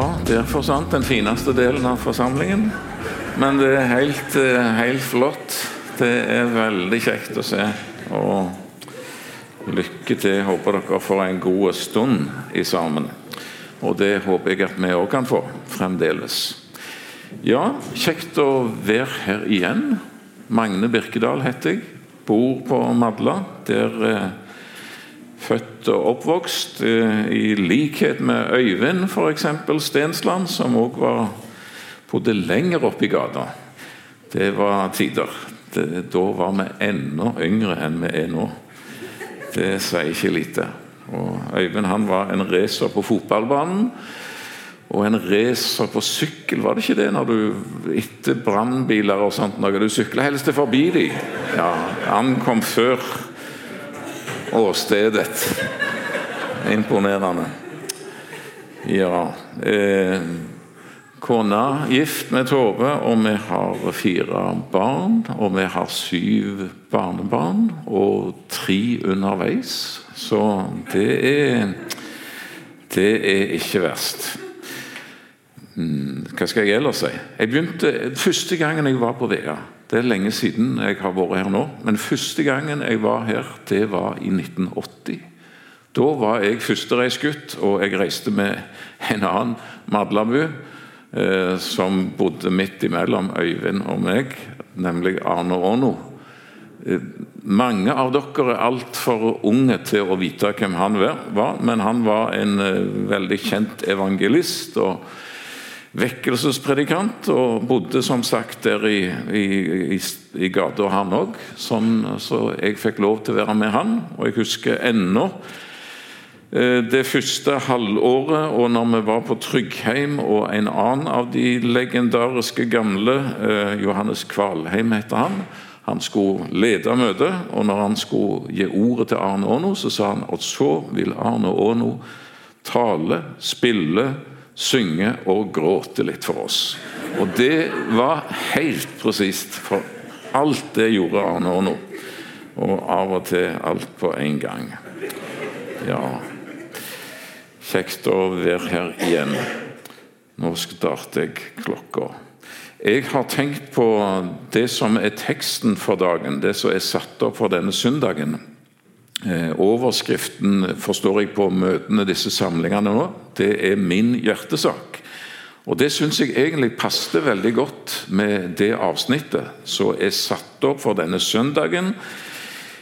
Ja, der forsvant den fineste delen av forsamlingen. Men det er helt, eh, helt flott. Det er veldig kjekt å se. Og lykke til. Håper dere får en god stund i sammen. Og det håper jeg at vi òg kan få fremdeles. Ja, kjekt å være her igjen. Magne Birkedal heter jeg. Bor på Madla. Der eh, født og oppvokst, eh, i likhet med Øyvind f.eks. Stensland, som òg bodde lenger oppe i gata. Det var tider. Det, da var vi enda yngre enn vi er nå. Det sier ikke lite. Og Øyvind han var en racer på fotballbanen. Og en racer på sykkel, var det ikke det? når du Etter brannbiler og sånt, når du sykla helst forbi dem. Ja, han kom før åstedet. Imponerende. Ja eh, Kona gift med Tove, og vi har fire barn. Og vi har syv barnebarn og tre underveis. Så det er Det er ikke verst. Hmm, hva skal jeg ellers si? Jeg begynte Første gangen jeg var på Vea Det er lenge siden jeg har vært her nå. Men første gangen jeg var her, det var i 1980. Da var jeg førstereisgutt, og jeg reiste med en annen Madlabu eh, som bodde midt imellom Øyvind og meg, nemlig Arne Åno. Eh, mange av dere er altfor unge til å vite hvem han var, men han var en eh, veldig kjent evangelist. og vekkelsespredikant, og bodde som sagt der i, i, i, i gata, han òg. Sånn, så jeg fikk lov til å være med han. Og jeg husker ennå eh, det første halvåret, og når vi var på Tryggheim og en annen av de legendariske gamle, eh, Johannes Kvalheim heter han, han skulle lede møtet, og når han skulle gi ordet til Arne Åno, så sa han at så vil Arne Åno tale, spille, synge og gråte litt for oss. Og det var helt presist, for alt det gjorde Arne Orno. Og av og til alt på en gang. Ja Kjekt å være her igjen. Nå starter jeg klokka. Jeg har tenkt på det som er teksten for dagen, det som er satt opp for denne søndagen. Eh, overskriften forstår jeg på møtene, disse samlingene nå, det er min hjertesak. Og Det syns jeg egentlig passet veldig godt med det avsnittet som er satt opp for denne søndagen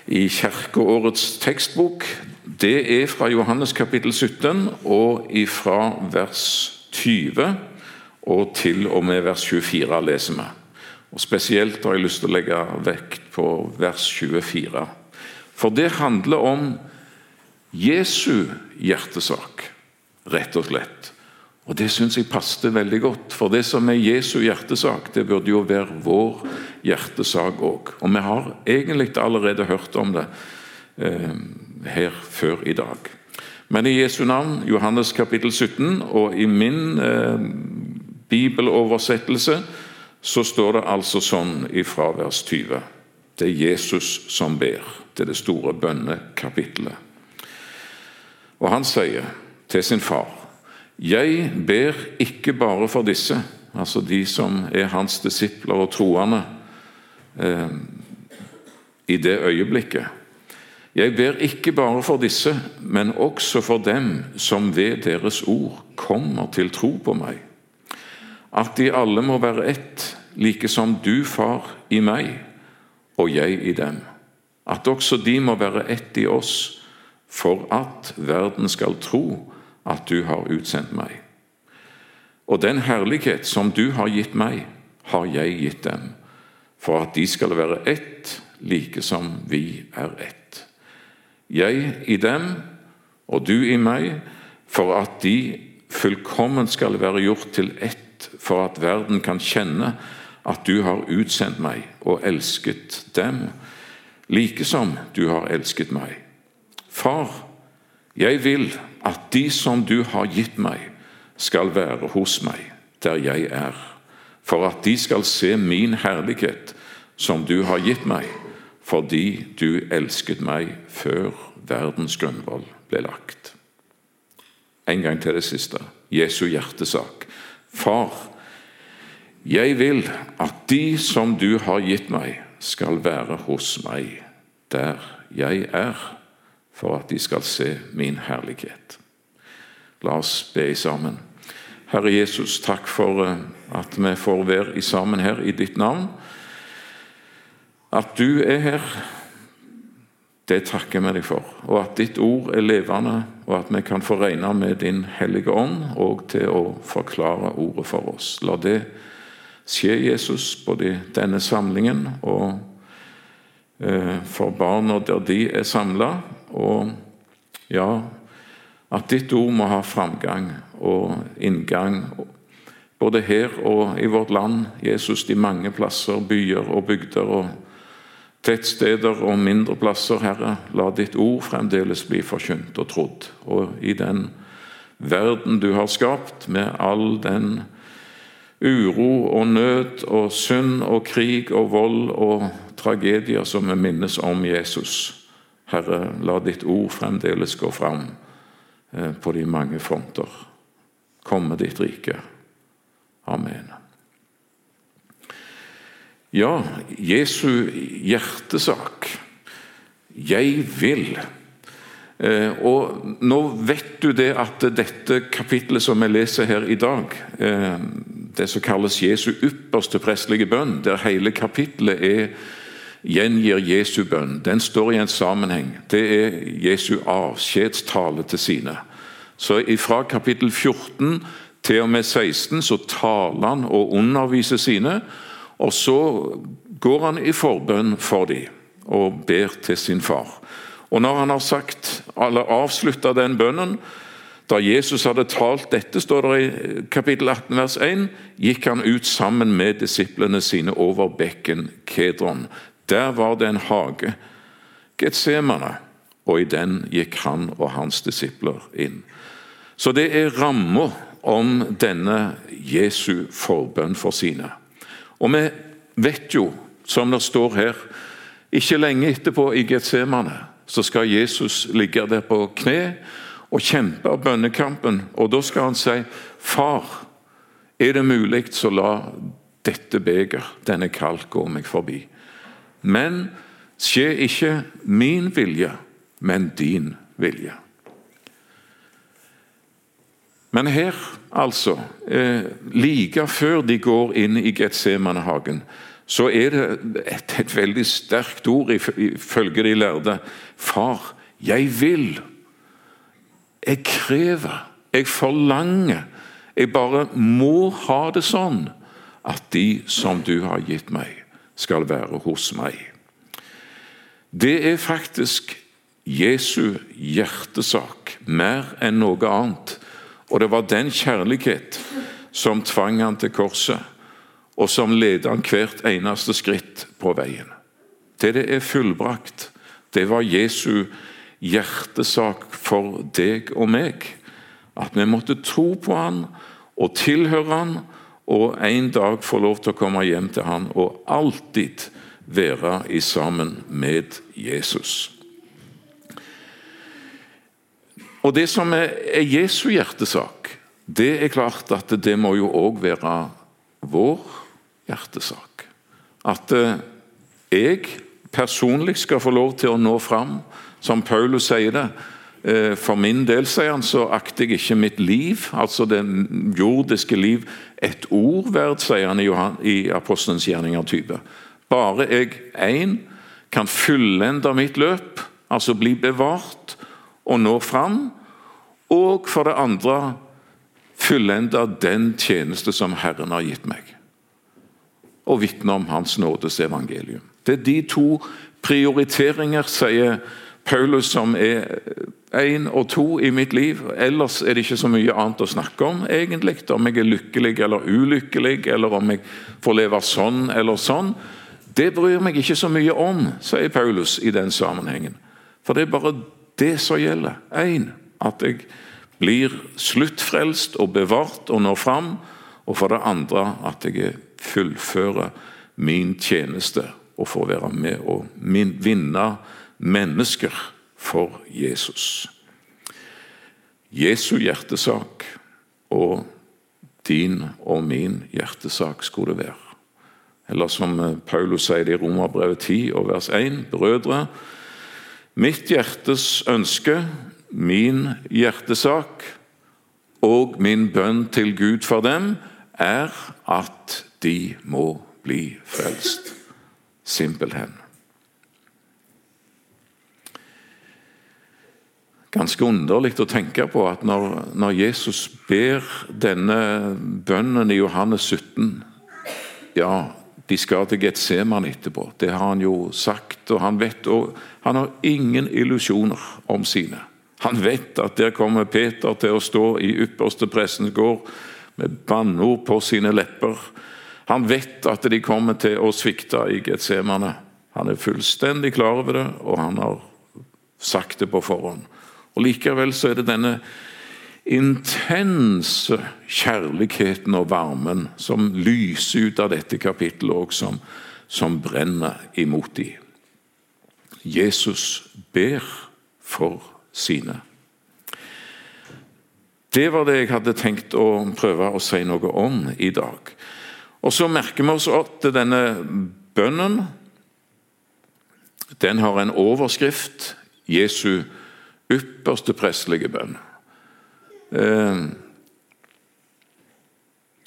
i kirkeårets tekstbok. Det er fra Johannes kapittel 17 og fra vers 20 og til og med vers 24 leser vi. Og Spesielt har jeg lyst til å legge vekt på vers 24. For det handler om Jesu hjertesak, rett og slett. Og Det syns jeg passet veldig godt, for det som er Jesu hjertesak, det burde jo være vår hjertesak òg. Og vi har egentlig allerede hørt om det eh, her før i dag. Men i Jesu navn, Johannes kapittel 17, og i min eh, bibeloversettelse, så står det altså sånn i fravers 20. Det er Jesus som ber. Det er det store bønnekapitlet. Og han sier til sin far Jeg ber ikke bare for disse, altså de som er hans disipler og troende, eh, i det øyeblikket. Jeg ber ikke bare for disse, men også for dem som ved deres ord kommer til tro på meg. At de alle må være ett, like som du, far, i meg og jeg i dem. At også de må være ett i oss, for at verden skal tro at du har utsendt meg. Og den herlighet som du har gitt meg, har jeg gitt dem, for at de skal være ett, like som vi er ett. Jeg i dem og du i meg, for at de fullkomment skal være gjort til ett, for at verden kan kjenne at du har utsendt meg og elsket dem, like som du har elsket meg. Far, jeg vil at de som du har gitt meg, skal være hos meg der jeg er, for at de skal se min herlighet som du har gitt meg, fordi du elsket meg før verdens grunnvoll ble lagt. En gang til det siste. Jesu hjertesak. Far, jeg vil at de som du har gitt meg, skal være hos meg, der jeg er, for at de skal se min herlighet. La oss be sammen. Herre Jesus, takk for eh, at vi får være sammen her i ditt navn. At du er her, det takker vi deg for. Og at ditt ord er levende, og at vi kan få regne med din hellige ånd og til å forklare ordet for oss. La det skje, Jesus, både i denne samlingen og eh, for barna der de er samla. Og ja, at ditt ord må ha framgang og inngang både her og i vårt land. Jesus, de mange plasser, byer og bygder og tettsteder og mindre plasser, Herre. La ditt ord fremdeles bli forkynt og trodd. Og i den verden du har skapt, med all den uro og nød og synd og krig og vold og tragedier som vi minnes om Jesus. Herre, la ditt ord fremdeles gå fram eh, på de mange fronter. Komme ditt rike. Amen. Ja, Jesu hjertesak. Jeg vil. Eh, og Nå vet du det at dette kapitlet som vi leser her i dag, eh, det som kalles Jesu ypperste prestelige bønn, der hele kapitlet er, gjengir Jesu bønn, den står i en sammenheng. Det er Jesu avskjedstale til sine. Så fra kapittel 14 til og med 16 så taler han og underviser sine. Og så går han i forbønn for dem og ber til sin far. Og Når han har sagt, eller avslutta den bønnen, da Jesus hadde talt dette, står det i kapittel 18 vers 1, gikk han ut sammen med disiplene sine over bekken Kedron. Der var det en hage, Getsemane, og i den gikk han og hans disipler inn. Så det er ramma om denne Jesu forbønn for sine. Og vi vet jo, som det står her, ikke lenge etterpå i Getsemane så skal Jesus ligge der på kne og kjempe bønnekampen. Og da skal han si, 'Far, er det mulig, så la dette beger, denne kalk, gå meg forbi.' Men skje ikke min vilje, men din vilje. Men her, altså, eh, like før de går inn i Getsemanehagen, så er det et, et veldig sterkt ord ifølge de lærde. Far, jeg vil. Jeg krever. Jeg forlanger. Jeg bare må ha det sånn at de som du har gitt meg, skal være hos meg. Det er faktisk Jesu hjertesak mer enn noe annet. Og det var den kjærlighet som tvang han til korset, og som ledet han hvert eneste skritt på veien. Til det er fullbrakt. Det var Jesu hjertesak for deg og meg. At vi måtte tro på han og tilhøre han, og en dag få lov til å komme hjem til han og alltid være i sammen med Jesus. Og Det som er Jesu hjertesak, det er klart at det må jo òg være vår hjertesak. At eh, jeg personlig skal få lov til å nå fram, som Paulus sier det. Eh, for min del sier han, så akter jeg ikke mitt liv, altså det jordiske liv, et ord verdt, sier han i, Johan, i Apostelens gjerninger 20. Bare jeg én kan fullende mitt løp, altså bli bevart, og nå fram. Og for det andre fullende den tjeneste som Herren har gitt meg. Og vitne om Hans nådes evangelium. Det er de to prioriteringer, sier Paulus, som er én og to i mitt liv. Ellers er det ikke så mye annet å snakke om, egentlig. Om jeg er lykkelig eller ulykkelig, eller om jeg får leve sånn eller sånn. Det bryr meg ikke så mye om, sier Paulus i den sammenhengen. For det er bare det som gjelder. Én, at jeg blir sluttfrelst og bevart og når fram. Og for det andre at jeg fullfører min tjeneste og får være med og vinne mennesker for Jesus. Jesu hjertesak, og din og min hjertesak skulle det være. Eller som Paulus sier det i Romerbrevet 10 og vers 1.: Brødre, mitt hjertes ønske, min hjertesak og min bønn til Gud for dem, er at de må bli frelst. Simpelthen. Ganske underlig å tenke på at når, når Jesus ber denne bønnen i Johannes 17 Ja, de skal til Getseman etterpå. Det har han jo sagt, og han vet og Han har ingen illusjoner om sine. Han vet at der kommer Peter til å stå i ypperste pressens gård med banneord på sine lepper. Han vet at de kommer til å svikte i Getsemane. Han er fullstendig klar over det, og han har sagt det på forhånd. Og Likevel så er det denne intense kjærligheten og varmen som lyser ut av dette kapittelet, og som, som brenner imot dem. Jesus ber for sine. Det var det jeg hadde tenkt å prøve å si noe om i dag. Og Så merker vi oss at denne bønnen den har en overskrift Jesu ypperste prestelige bønn. Eh,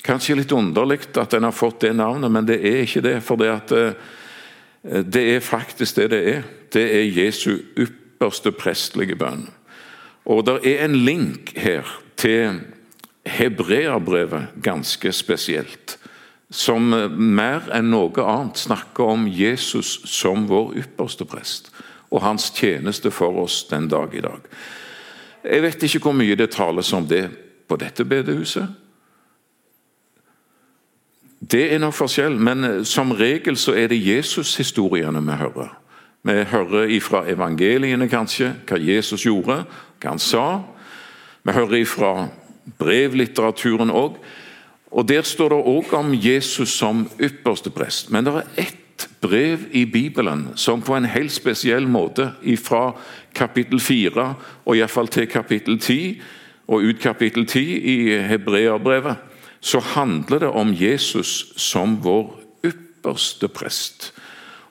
kanskje litt underlig at den har fått det navnet, men det er ikke det. For det, at, eh, det er faktisk det det er. Det er Jesu ypperste prestelige bønn. Og det er en link her til hebreerbrevet ganske spesielt. Som mer enn noe annet snakker om Jesus som vår ypperste prest og hans tjeneste for oss den dag i dag. Jeg vet ikke hvor mye det tales om det på dette bedehuset. Det er nok forskjell, men som regel så er det Jesus-historiene vi hører. Vi hører ifra evangeliene kanskje hva Jesus gjorde, hva han sa. Vi hører ifra brevlitteraturen òg. Og Der står det òg om Jesus som ypperste prest. Men det er ett brev i Bibelen som på en helt spesiell måte fra kapittel 4 og iallfall til kapittel 10 og ut kapittel 10 i Hebreerbrevet, så handler det om Jesus som vår ypperste prest.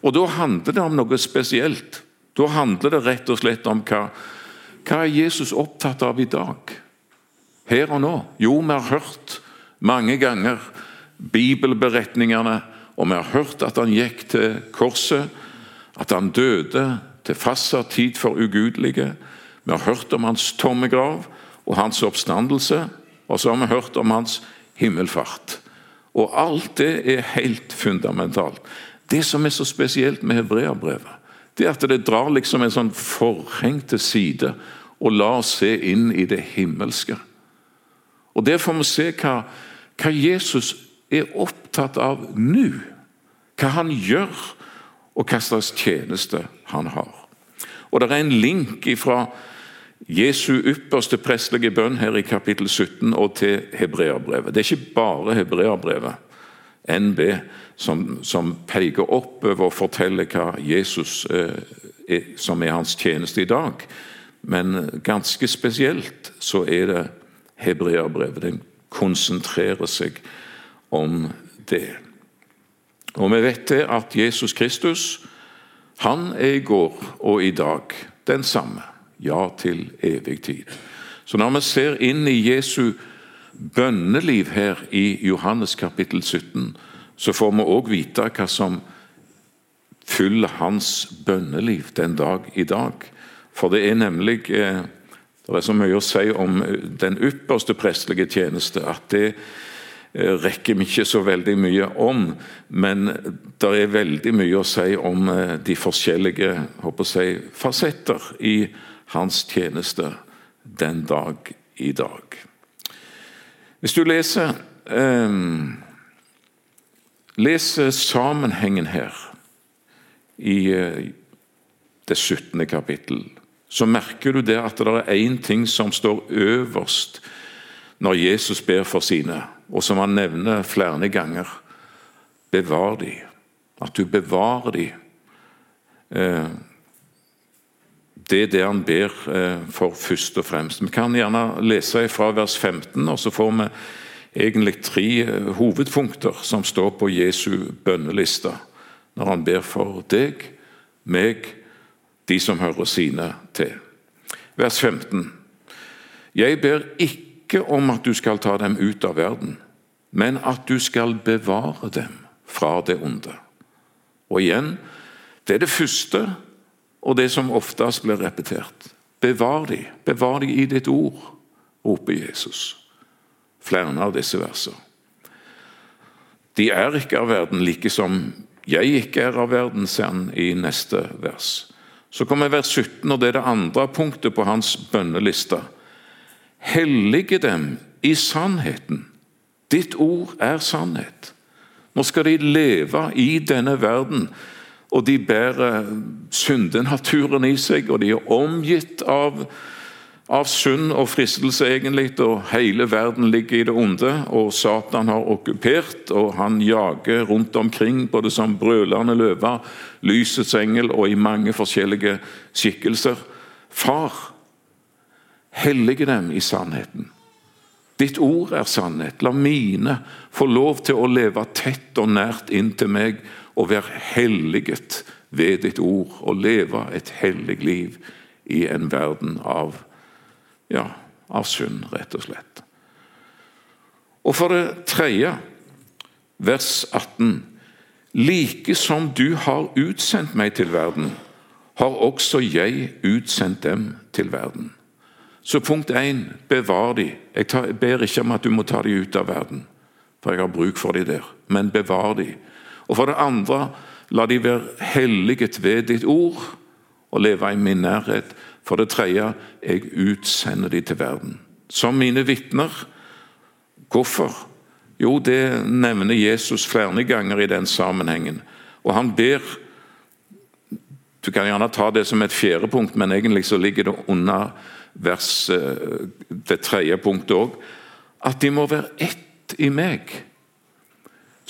Og Da handler det om noe spesielt. Da handler det rett og slett om hva, hva er Jesus opptatt av i dag? Her og nå? Jo, vi har hørt mange ganger bibelberetningene og vi har hørt at han gikk til korset, at han døde til fastsatt tid for ugudelige. Vi har hørt om hans tomme grav og hans oppstandelse, og så har vi hørt om hans himmelfart. Og alt det er helt fundamentalt. Det som er så spesielt med hebreerbrevet, det er at det drar liksom en sånn forheng til side og lar oss se inn i det himmelske. Og Der får vi se hva, hva Jesus er opptatt av nå. Hva han gjør, og hva slags tjeneste han har. Og Det er en link fra Jesu ypperste prestelige bønn her i kapittel 17 og til hebreerbrevet. Det er ikke bare hebreerbrevet, NB, som, som, peker oppover og forteller hva Jesus eh, er, som er hans tjeneste i dag. Men ganske spesielt så er det hebreerbrevet. Den konsentrerer seg om det. Og vi vet det at Jesus Kristus han er i går og i dag den samme. Ja til evig tid. Så når vi ser inn i Jesu bønneliv her i Johannes kapittel 17, så får vi òg vite hva som fyller hans bønneliv den dag i dag. For det er nemlig eh, Det er så mye å si om den ypperste prestelige tjeneste at det Eh, rekker vi ikke så veldig mye om, men det er veldig mye å si om eh, de forskjellige jeg, fasetter i hans tjeneste den dag i dag. Hvis du leser, eh, leser sammenhengen her i eh, det 17. kapittel, så merker du det at det er én ting som står øverst når Jesus ber for sine og som han nevner flere ganger bevar de. At du bevarer de. Eh, Det er det han ber eh, for først og fremst. Vi kan gjerne lese fra vers 15, og så får vi egentlig tre eh, hovedpunkter som står på Jesu bønneliste når han ber for deg, meg, de som hører sine til. Vers 15. Jeg ber ikke om at du skal ta dem ut av verden, men at du skal bevare dem fra det onde. Og igjen, det er det første og det som oftest blir repetert. Bevar de, bevar de i ditt ord, roper Jesus. Flere av disse versene. De er ikke av verden, like som jeg ikke er av verden, sier han i neste vers. Så kommer vers 17, og det er det andre punktet på hans bønneliste. Hellige dem i sannheten. Ditt ord er sannhet. Nå skal de leve i denne verden og de bærer syndenaturen i seg, og de er omgitt av, av synd og fristelse, egentlig, og hele verden ligger i det onde, og Satan har okkupert, og han jager rundt omkring både som brølende løve, lysets engel og i mange forskjellige skikkelser. Far, hellige dem i sannheten. Ditt ord er sannhet. La mine få lov til å leve tett og nært inntil meg og være helliget ved ditt ord og leve et hellig liv i en verden av, ja, av synd, rett og slett. Og for det tredje, vers 18. Like som du har utsendt meg til verden, har også jeg utsendt dem til verden. Så punkt én bevar de. Jeg ber ikke om at du må ta de ut av verden, for jeg har bruk for de der, men bevar de. Og for det andre, la de være helliget ved ditt ord og leve i min nærhet. For det tredje, jeg utsender de til verden. Som mine vitner. Hvorfor? Jo, det nevner Jesus flere ganger i den sammenhengen. Og han ber Du kan gjerne ta det som et fjerde punkt, men egentlig så ligger det under vers, eh, det tredje punktet òg. At de må være ett i meg.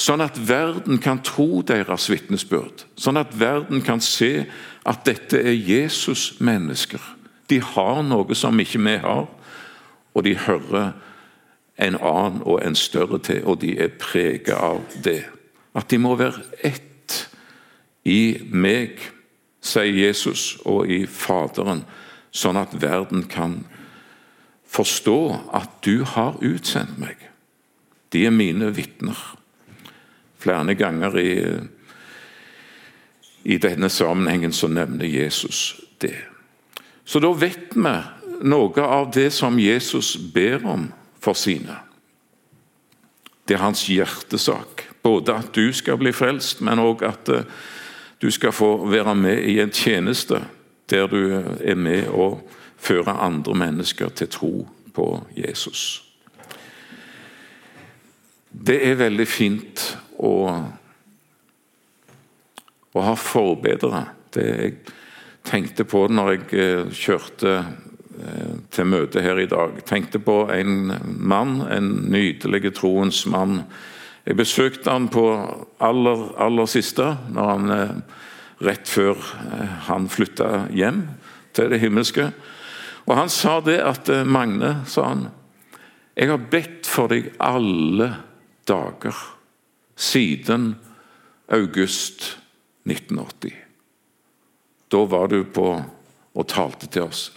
Sånn at verden kan tro deres vitnesbyrd. Sånn at verden kan se at dette er Jesus-mennesker. De har noe som ikke vi har, og de hører en annen og en større til, og de er preget av det. At de må være ett i meg, sier Jesus, og i Faderen, sånn at verden kan forstå at du har utsendt meg. De er mine vitner flere ganger i, i denne sammenhengen så nevner Jesus det. Så da vet vi noe av det som Jesus ber om for sine. Det er hans hjertesak. Både at du skal bli frelst, men òg at eh, du skal få være med i en tjeneste der du er med og fører andre mennesker til tro på Jesus. Det er veldig fint å, å ha forbedere. Det jeg tenkte på når jeg eh, kjørte eh, til møte her i dag. Tenkte på en mann, en nydelig troens mann. Jeg besøkte han på aller, aller siste, når han, eh, rett før han flytta hjem til det himmelske. Og Han sa det at Magne, sa han, jeg har bedt for deg alle dager siden august 1980. Da var du på og talte til oss.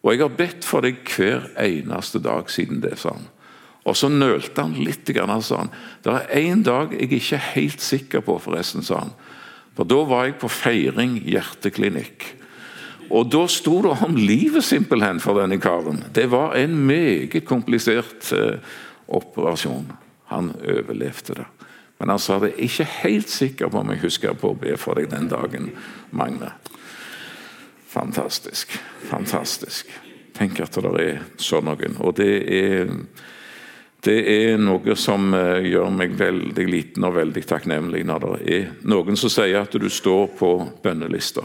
Og jeg har bedt for deg hver eneste dag siden det, sa han. Og så nølte han litt. Sa han. Det er én dag jeg ikke er helt sikker på, forresten, sa han. For da var jeg på Feiring hjerteklinikk. Og da sto det om livet simpelthen for denne karen. Det var en meget komplisert eh, operasjon. Han overlevde det. Men han sa det ikke helt sikker på om jeg husker på å be for deg den dagen, Magne. Fantastisk. Fantastisk. Tenk at det er sånn noen. Og det er, det er noe som eh, gjør meg veldig liten og veldig takknemlig når det er noen som sier at du står på bønnelista.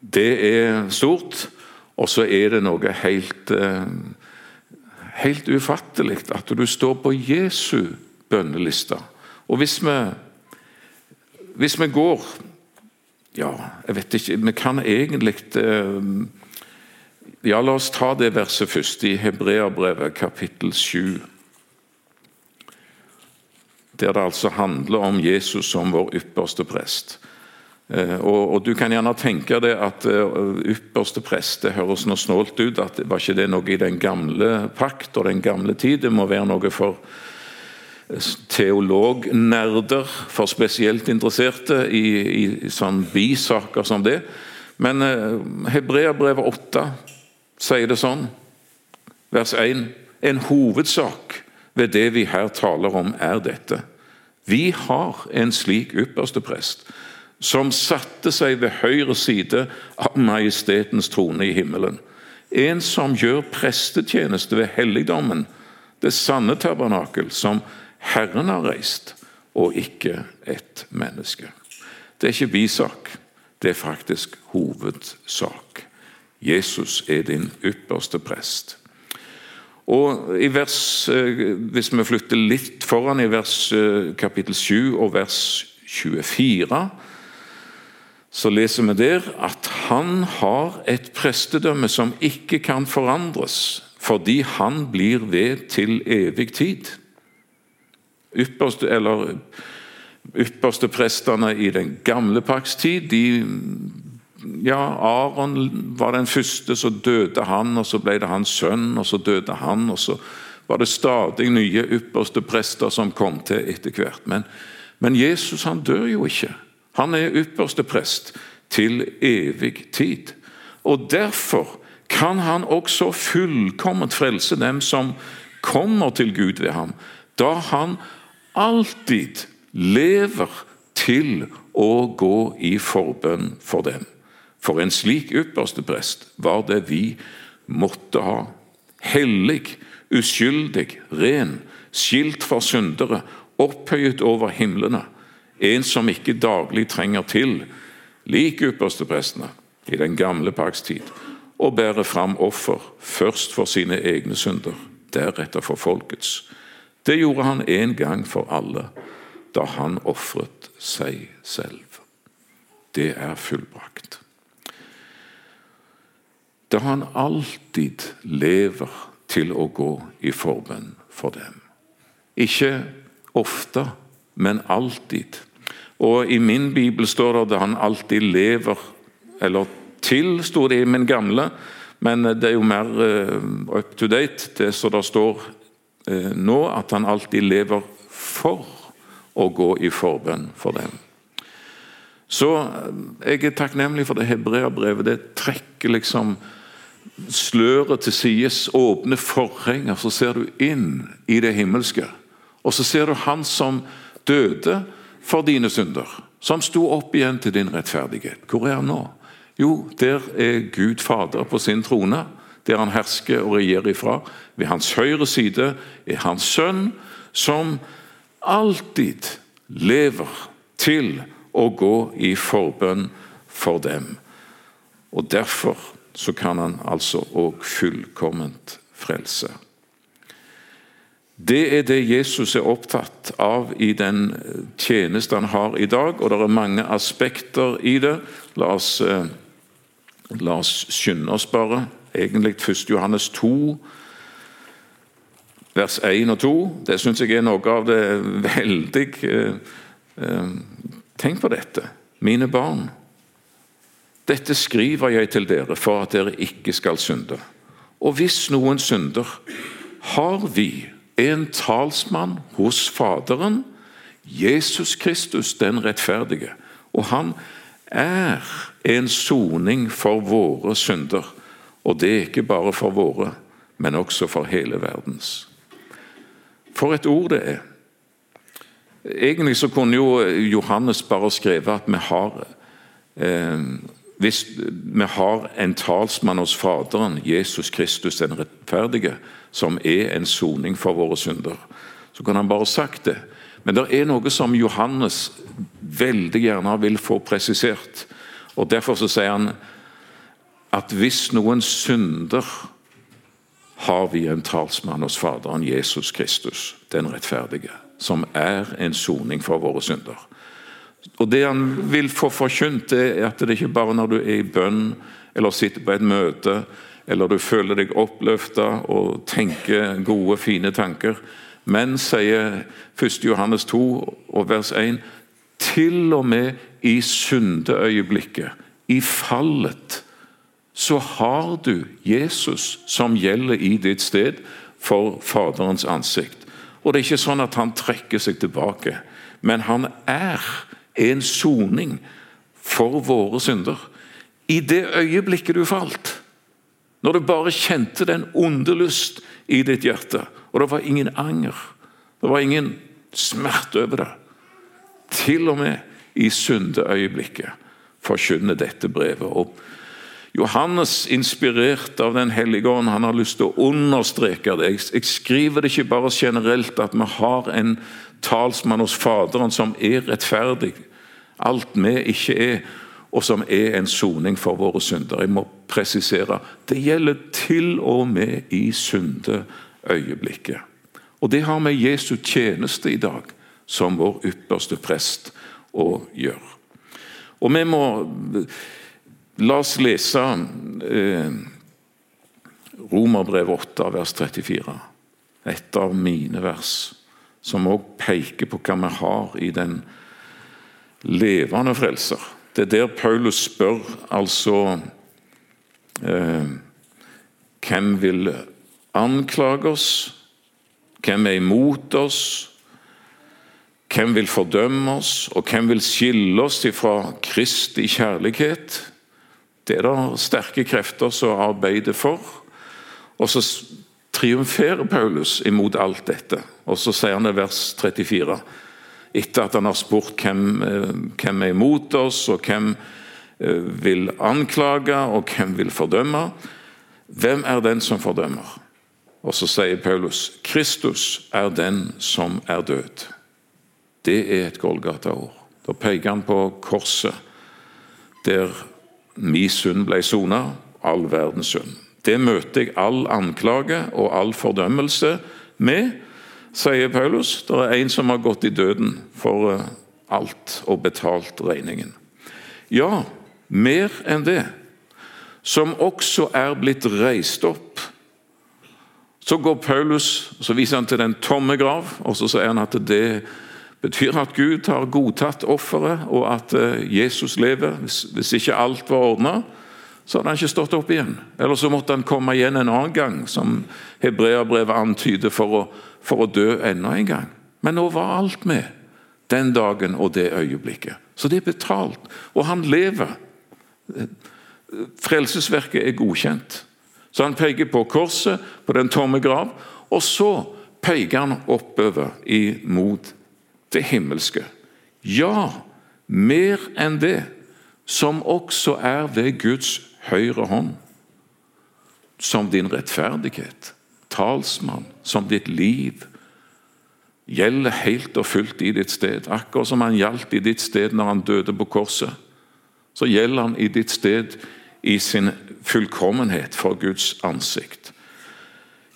Det er stort, og så er det noe helt eh, helt ufattelig at du står på Jesu bønneliste. Og hvis vi, hvis vi går Ja, jeg vet ikke Vi kan egentlig eh, Ja, la oss ta det verset først, i Hebreabrevet kapittel 7. Der det altså handler om Jesus som vår ypperste prest. Eh, og, og, Du kan gjerne tenke deg at uh, ypperste prest det høres noe snålt ut. at Var ikke det noe i den gamle pakt og den gamle tid? Det må være noe for eh, teolognerder, for spesielt interesserte i, i, sånn bisaker som det. Men Hebreabrevet 8 sier det sånn, vers 1. En hovedsak ved det vi her taler om, er dette. Vi har en slik ypperste prest som satte seg ved høyre side av majestetens trone i himmelen. En som gjør prestetjeneste ved helligdommen, det sanne tabernakel som Herren har reist, og ikke et menneske. Det er ikke bisak, det er faktisk hovedsak. Jesus er din ypperste prest. Og i vers, eh, Hvis vi flytter litt foran i vers eh, kapittel 7 og vers 24, så leser vi der at han har et prestedømme som ikke kan forandres, fordi han blir ved til evig tid. Ypperste, eller ypperste prestene i den gamle pakts tid de, ja, Aron var den første, så døde han, og så ble det hans sønn, og så døde han. og så var det stadig nye ypperste prester som kom til etter hvert. Men, men Jesus han dør jo ikke. Han er ypperste prest til evig tid. Og Derfor kan han også fullkomment frelse dem som kommer til Gud ved ham, da han alltid lever til å gå i forbønn for dem. For en slik ypperste prest var det vi måtte ha. Hellig, uskyldig, ren, skilt for syndere, opphøyet over himlene en som ikke daglig trenger til, lik yppersteprestene i den gamle pakts tid, og bære fram offer, først for sine egne synder, deretter for folkets. Det gjorde han en gang for alle, da han ofret seg selv. Det er fullbrakt. Da han alltid lever til å gå i forbønn for dem. Ikke ofte, men alltid. Og I min bibel står det at han alltid lever Eller til, sto det i min gamle, men det er jo mer uh, up to date, det som det står uh, nå, at han alltid lever for å gå i forbønn for dem. Så eh, jeg er takknemlig for det hebreabrevet. Det trekker liksom sløret til sides, åpne forhenger, så ser du inn i det himmelske. Og så ser du han som døde for dine synder, som sto opp igjen til din rettferdighet. Hvor er han nå? Jo, der er Gud Fader på sin trone, der han hersker og regjerer ifra. Ved hans høyre side er hans sønn, som alltid lever til å gå i forbønn for dem. Og Derfor så kan han altså òg fullkomment frelse. Det er det Jesus er opptatt av i den tjeneste han har i dag, og det er mange aspekter i det. La oss, eh, la oss skynde oss bare. Egentlig 1. Johannes 2, vers 1 og 2. Det syns jeg er noe av det veldig eh, eh, Tenk på dette, mine barn. Dette skriver jeg til dere for at dere ikke skal synde. Og hvis noen synder, har vi en talsmann hos Faderen, Jesus Kristus den rettferdige. Og han er en soning for våre synder. Og det er ikke bare for våre, men også for hele verdens. For et ord det er. Egentlig så kunne jo Johannes bare skrevet at vi har eh, hvis vi har en talsmann hos Faderen, Jesus Kristus den rettferdige, som er en soning for våre synder, så kan han bare sagt det. Men det er noe som Johannes veldig gjerne vil få presisert. og Derfor så sier han at hvis noen synder, har vi en talsmann hos Faderen, Jesus Kristus, den rettferdige, som er en soning for våre synder. Og Det han vil få forkynt, er at det ikke bare når du er i bønn eller sitter på et møte eller du føler deg oppløfta og tenker gode, fine tanker. Men, sier 1. Johannes 2 og vers 1, til og med i syndeøyeblikket, i fallet, så har du Jesus som gjelder i ditt sted for Faderens ansikt. Og Det er ikke sånn at han trekker seg tilbake, men han er en soning for våre synder. I det øyeblikket du falt, når du bare kjente den onde lyst i ditt hjerte, og det var ingen anger, det var ingen smerte over det. Til og med i syndeøyeblikket forkynner dette brevet. Og Johannes, inspirert av Den hellige ånd, han har lyst til å understreke det. Jeg skriver det ikke bare generelt at vi har en talsmann hos Faderen som er rettferdig, alt vi ikke er, og som er en soning for våre synder. Jeg må presisere det gjelder til og med i syndeøyeblikket. Og det har med Jesu tjeneste i dag som vår ypperste prest å gjøre. Og vi må La oss lese eh, Romerbrev 8, vers 34. Et av mine vers, som òg peker på hva vi har i den levende frelser. Det er der Paulus spør altså eh, Hvem vil anklage oss? Hvem er imot oss? Hvem vil fordømme oss, og hvem vil skille oss fra Kristi kjærlighet? Det er det sterke krefter som arbeider for. Og så triumferer Paulus imot alt dette. Og så sier han i vers 34, etter at han har spurt hvem, eh, hvem er imot oss, og hvem eh, vil anklage, og hvem vil fordømme. Hvem er den som fordømmer? Og så sier Paulus, Kristus er den som er død. Det er et Golgata-ord. Da peker han på korset, der min synd ble sona, all verdens synd. Det møter jeg all anklage og all fordømmelse med, sier Paulus. Det er en som har gått i døden for eh, alt og betalt regningen. Ja, mer enn det. Som også er blitt reist opp. Så går Paulus så viser han til den tomme grav, og så sier han at det betyr at Gud har godtatt offeret, og at eh, Jesus lever. Hvis, ikke alt var ordna, så hadde han ikke stått opp igjen. Eller så måtte han komme igjen en annen gang, som hebreerbrevet antyder, for å, for å dø enda en gang. Men nå var alt med den dagen og det øyeblikket. Så det er betalt. Og han lever. Frelsesverket er godkjent. Så han peker på korset, på den tomme grav, og så peker han oppover imot det himmelske. Ja, mer enn det, som også er ved Guds høyre hånd. Som din rettferdighet, talsmann, som ditt liv. Gjelder helt og fullt i ditt sted, akkurat som han gjaldt i ditt sted når han døde på korset. Så gjelder han i ditt sted i sin fullkommenhet for Guds ansikt.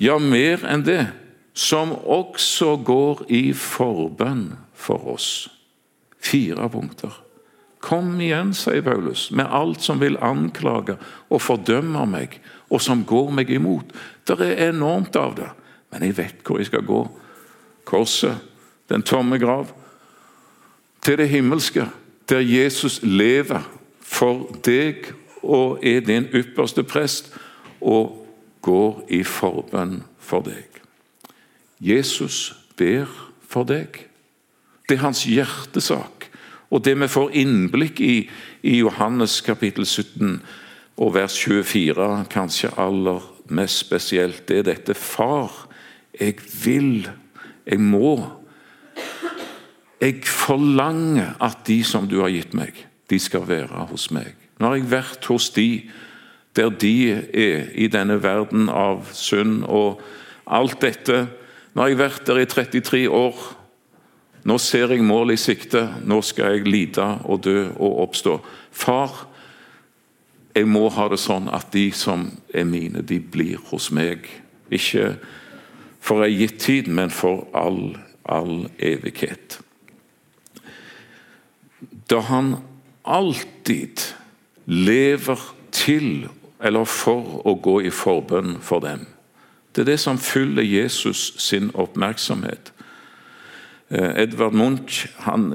Ja, mer enn det, som også går i forbønn for oss. Fire punkter. Kom igjen, sier Paulus, med alt som vil anklage og fordømme meg, og som går meg imot. Det er enormt av det, men jeg vet hvor jeg skal gå. Korset, den tomme grav, til det himmelske, der Jesus lever for deg og er din ypperste prest, og går i forbønn for deg. Jesus ber for deg. Det er hans hjertesak. Og det vi får innblikk i i Johannes kapittel 17 og vers 24, kanskje aller mest spesielt, det er dette Far, jeg vil, jeg må Jeg forlanger at de som du har gitt meg, de skal være hos meg. Nå har jeg vært hos de der de er i denne verden av synd og alt dette. Nå har jeg vært der i 33 år. Nå ser jeg målet i sikte, nå skal jeg lide og dø og oppstå. Far, jeg må ha det sånn at de som er mine, de blir hos meg. Ikke for ei gitt tid, men for all, all evighet. da han alltid lever til eller for å gå i forbønn for dem. Det er det som fyller Jesus sin oppmerksomhet. Eh, Edvard Munch, han,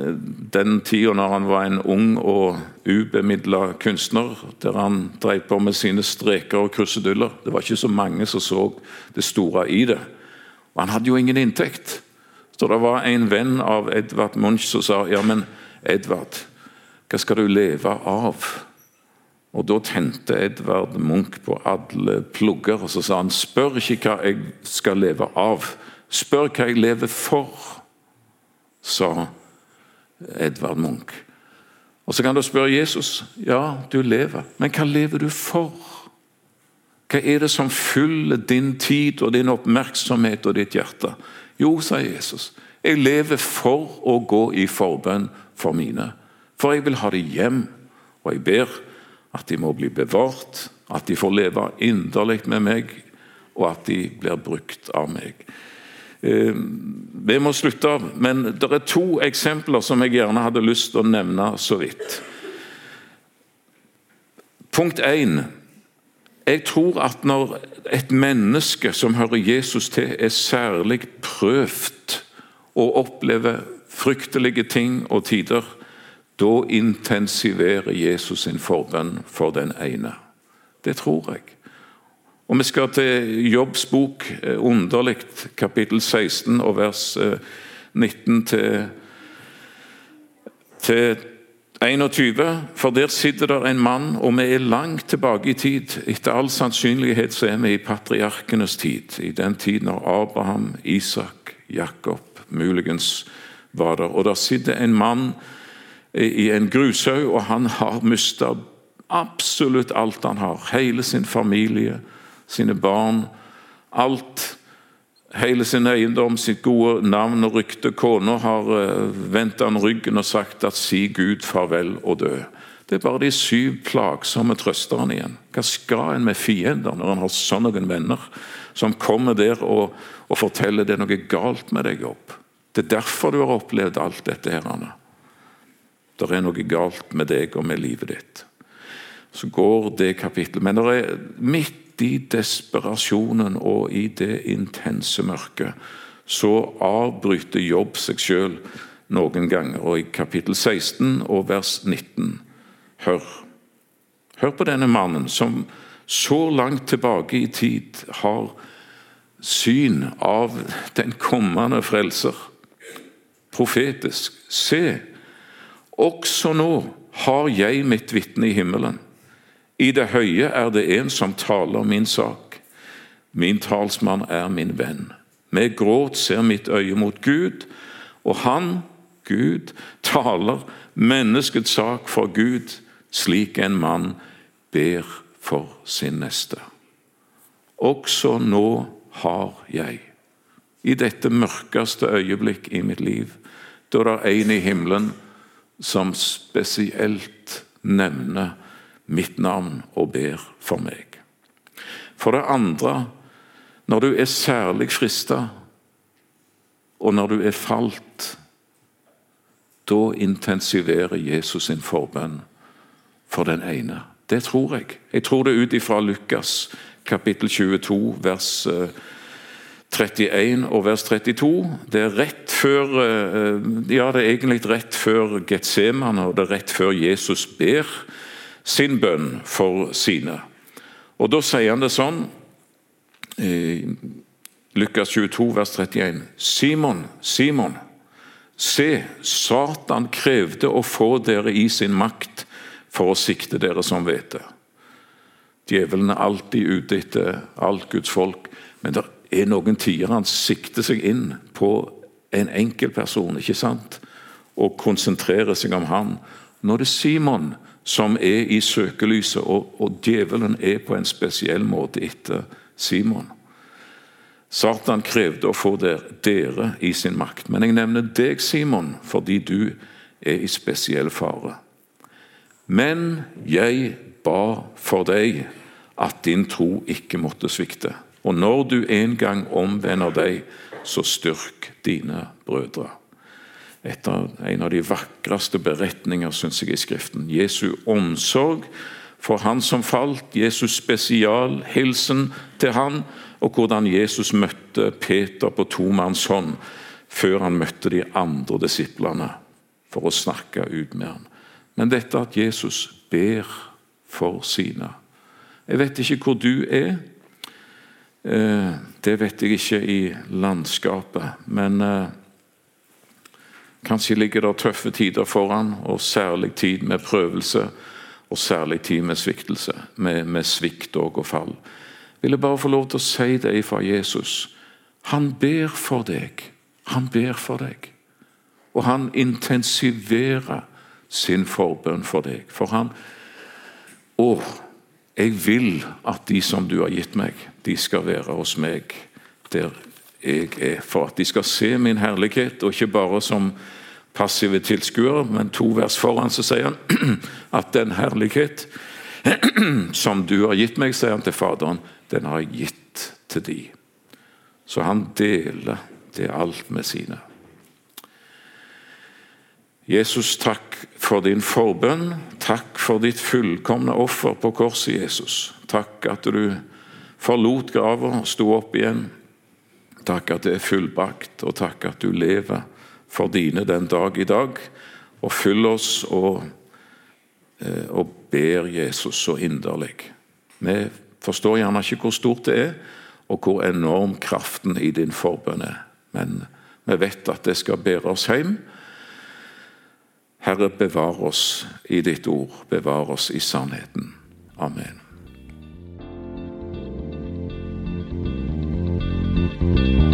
den tida når han var en ung og ubemidla kunstner, der han drev på med sine streker og kruseduller Det var ikke så mange som så det store i det. Og Han hadde jo ingen inntekt. Så det var en venn av Edvard Munch som sa ja, men Edvard, hva skal du leve av? Og Da tente Edvard Munch på alle plugger og så sa han, spør ikke hva jeg skal leve av, spør hva jeg lever for, sa Edvard Munch. Og Så kan du spørre Jesus ja, du lever, men hva lever du for? Hva er det som fyller din tid og din oppmerksomhet og ditt hjerte? Jo, sa Jesus, jeg lever for å gå i forbønn for mine. For jeg vil ha dem hjem, og jeg ber at de må bli bevart, at de får leve inderlig med meg, og at de blir brukt av meg. Eh, vi må slutte av, men det er to eksempler som jeg gjerne hadde lyst til å nevne så vidt. Punkt 1. Jeg tror at når et menneske som hører Jesus til, er særlig prøvd og opplever fryktelige ting og tider, da intensiverer Jesus sin forbønn for den ene. Det tror jeg. Og Vi skal til Jobbs bok, eh, underlig, kapittel 16 og vers 19 til, til, 21. For der sitter der en mann, og vi er langt tilbake i tid. Etter all sannsynlighet så er vi i patriarkenes tid. I den tid når Abraham, Isak, Jakob muligens var der. Og der sitter en mann i en grushaug, og han har mista absolutt alt han har. Hele sin familie, sine barn, alt. Hele sin eiendom, sitt gode navn og rykte. Kona har uh, vendt han ryggen og sagt at 'si Gud farvel og dø'. Det er bare de syv plagsomme trøsterne igjen. Hva skal en med fiender når en har sånne venner som kommer der og, og forteller det er noe galt med deg, opp? Det er derfor du har opplevd alt dette. her, Anna. Det er noe galt med deg og med livet ditt. Så går det kapittelet. Men det er midt i desperasjonen og i det intense mørket så avbryter Jobb seg sjøl noen ganger. Og i kapittel 16 og vers 19 Hør. Hør på denne mannen som så langt tilbake i tid har syn av den kommende frelser. Profetisk. Se, også nå har jeg mitt vitne i himmelen. I det høye er det en som taler min sak. Min talsmann er min venn. Med gråt ser mitt øye mot Gud, og han, Gud, taler menneskets sak for Gud, slik en mann ber for sin neste. Også nå har jeg, i dette mørkeste øyeblikk i mitt liv, da det er en i himmelen som spesielt nevner mitt navn og ber for meg. For det andre, når du er særlig frista, og når du er falt, da intensiverer Jesus sin forbønn for den ene. Det tror jeg. Jeg tror det ut ifra Lukas kapittel 22, vers 31 og vers 32. Det er rett før eh, ja, det er egentlig rett før Getseman, og det er rett før Jesus ber sin bønn for sine. Og Da sier han det sånn i Lukas 22, vers 31. Simon, Simon, se, Satan krevde å få dere i sin makt for å sikte dere som hvete. Djevelen er alltid ute etter alt Guds folk, men det er noen tider han sikter seg inn på en enkeltperson ikke sant? og konsentrerer seg om han. Nå er det Simon som er i søkelyset, og, og djevelen er på en spesiell måte etter Simon. Satan krevde å få dere i sin makt, men jeg nevner deg, Simon, fordi du er i spesiell fare. Men jeg ba for deg at din tro ikke måtte svikte. Og når du en gang omvender deg, så styrk dine brødre. Etter en av de vakreste beretninger synes jeg, i Skriften. Jesu omsorg for han som falt, Jesus spesial, hilsen til han, og hvordan Jesus møtte Peter på tomanns hånd før han møtte de andre disiplene for å snakke ut med ham. Men dette at Jesus ber for sine. Jeg vet ikke hvor du er. Eh, det vet jeg ikke i landskapet, men eh, kanskje ligger det tøffe tider foran, og særlig tid med prøvelse, og særlig tid med sviktelse, med, med svikt og fall. Jeg vil bare få lov til å si det fra Jesus. Han ber for deg. Han ber for deg. Og han intensiverer sin forbønn for deg. For han Å, jeg vil at de som du har gitt meg, de skal være hos meg der jeg er. For at de skal se min herlighet, og ikke bare som passive tilskuere. Men to vers foran så sier han at den herlighet som du har gitt meg, sier han til Faderen, den har jeg gitt til de. Så han deler det alt med sine. Jesus, takk for din forbønn. Takk for ditt fullkomne offer på korset, Jesus. Takk at du forlot grava og sto opp igjen. Takk at det er fullbrakt, og takk at du lever for dine den dag i dag. Og fyll oss og, eh, og ber Jesus så inderlig. Vi forstår gjerne ikke hvor stort det er, og hvor enorm kraften i din forbønn er. Men vi vet at det skal bære oss hjem Herre, bevar oss i ditt ord, bevar oss i sannheten. Amen. Thank you.